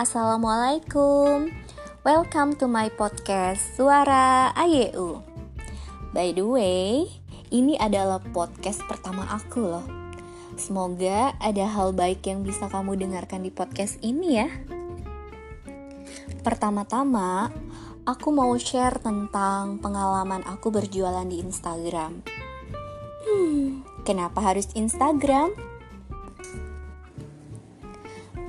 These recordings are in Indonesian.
Assalamualaikum. Welcome to my podcast Suara AYU By the way, ini adalah podcast pertama aku loh. Semoga ada hal baik yang bisa kamu dengarkan di podcast ini ya. Pertama-tama, aku mau share tentang pengalaman aku berjualan di Instagram. Hmm, kenapa harus Instagram?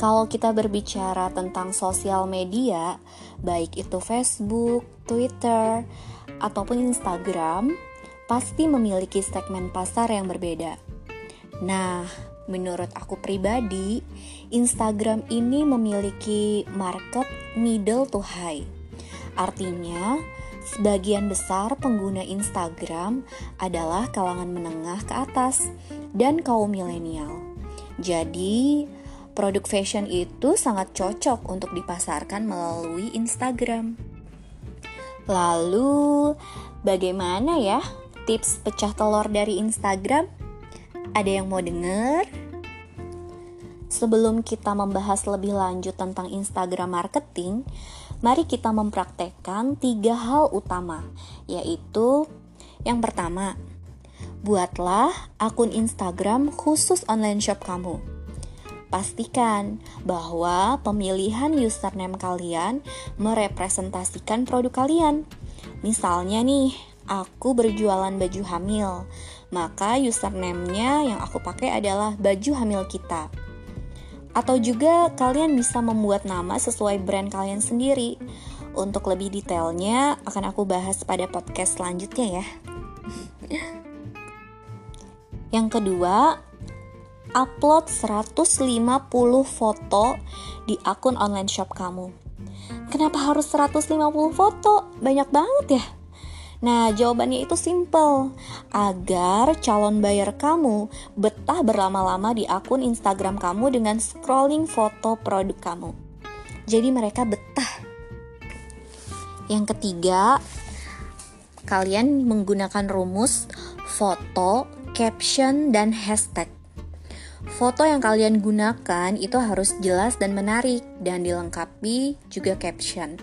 Kalau kita berbicara tentang sosial media, baik itu Facebook, Twitter, ataupun Instagram, pasti memiliki segmen pasar yang berbeda. Nah, menurut aku pribadi, Instagram ini memiliki market middle to high. Artinya, sebagian besar pengguna Instagram adalah kalangan menengah ke atas dan kaum milenial. Jadi, produk fashion itu sangat cocok untuk dipasarkan melalui Instagram. Lalu, bagaimana ya tips pecah telur dari Instagram? Ada yang mau denger? Sebelum kita membahas lebih lanjut tentang Instagram marketing, mari kita mempraktekkan tiga hal utama, yaitu yang pertama, buatlah akun Instagram khusus online shop kamu. Pastikan bahwa pemilihan username kalian merepresentasikan produk kalian. Misalnya nih, aku berjualan baju hamil, maka username-nya yang aku pakai adalah baju hamil kita. Atau juga kalian bisa membuat nama sesuai brand kalian sendiri. Untuk lebih detailnya akan aku bahas pada podcast selanjutnya ya. Yang kedua, upload 150 foto di akun online shop kamu. Kenapa harus 150 foto? Banyak banget ya. Nah, jawabannya itu simple. Agar calon buyer kamu betah berlama-lama di akun Instagram kamu dengan scrolling foto produk kamu. Jadi mereka betah. Yang ketiga, kalian menggunakan rumus foto, caption, dan hashtag. Foto yang kalian gunakan itu harus jelas dan menarik dan dilengkapi juga caption.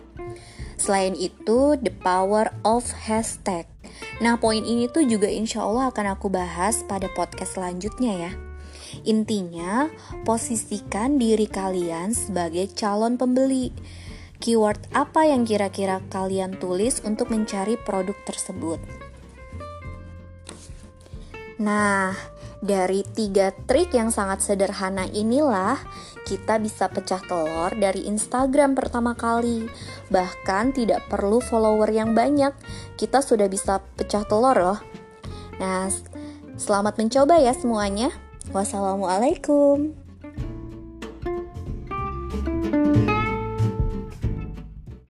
Selain itu, the power of hashtag. Nah, poin ini tuh juga insya Allah akan aku bahas pada podcast selanjutnya ya. Intinya, posisikan diri kalian sebagai calon pembeli. Keyword apa yang kira-kira kalian tulis untuk mencari produk tersebut? Nah, dari tiga trik yang sangat sederhana inilah kita bisa pecah telur dari Instagram pertama kali. Bahkan tidak perlu follower yang banyak, kita sudah bisa pecah telur loh. Nah, selamat mencoba ya semuanya. Wassalamualaikum. thank you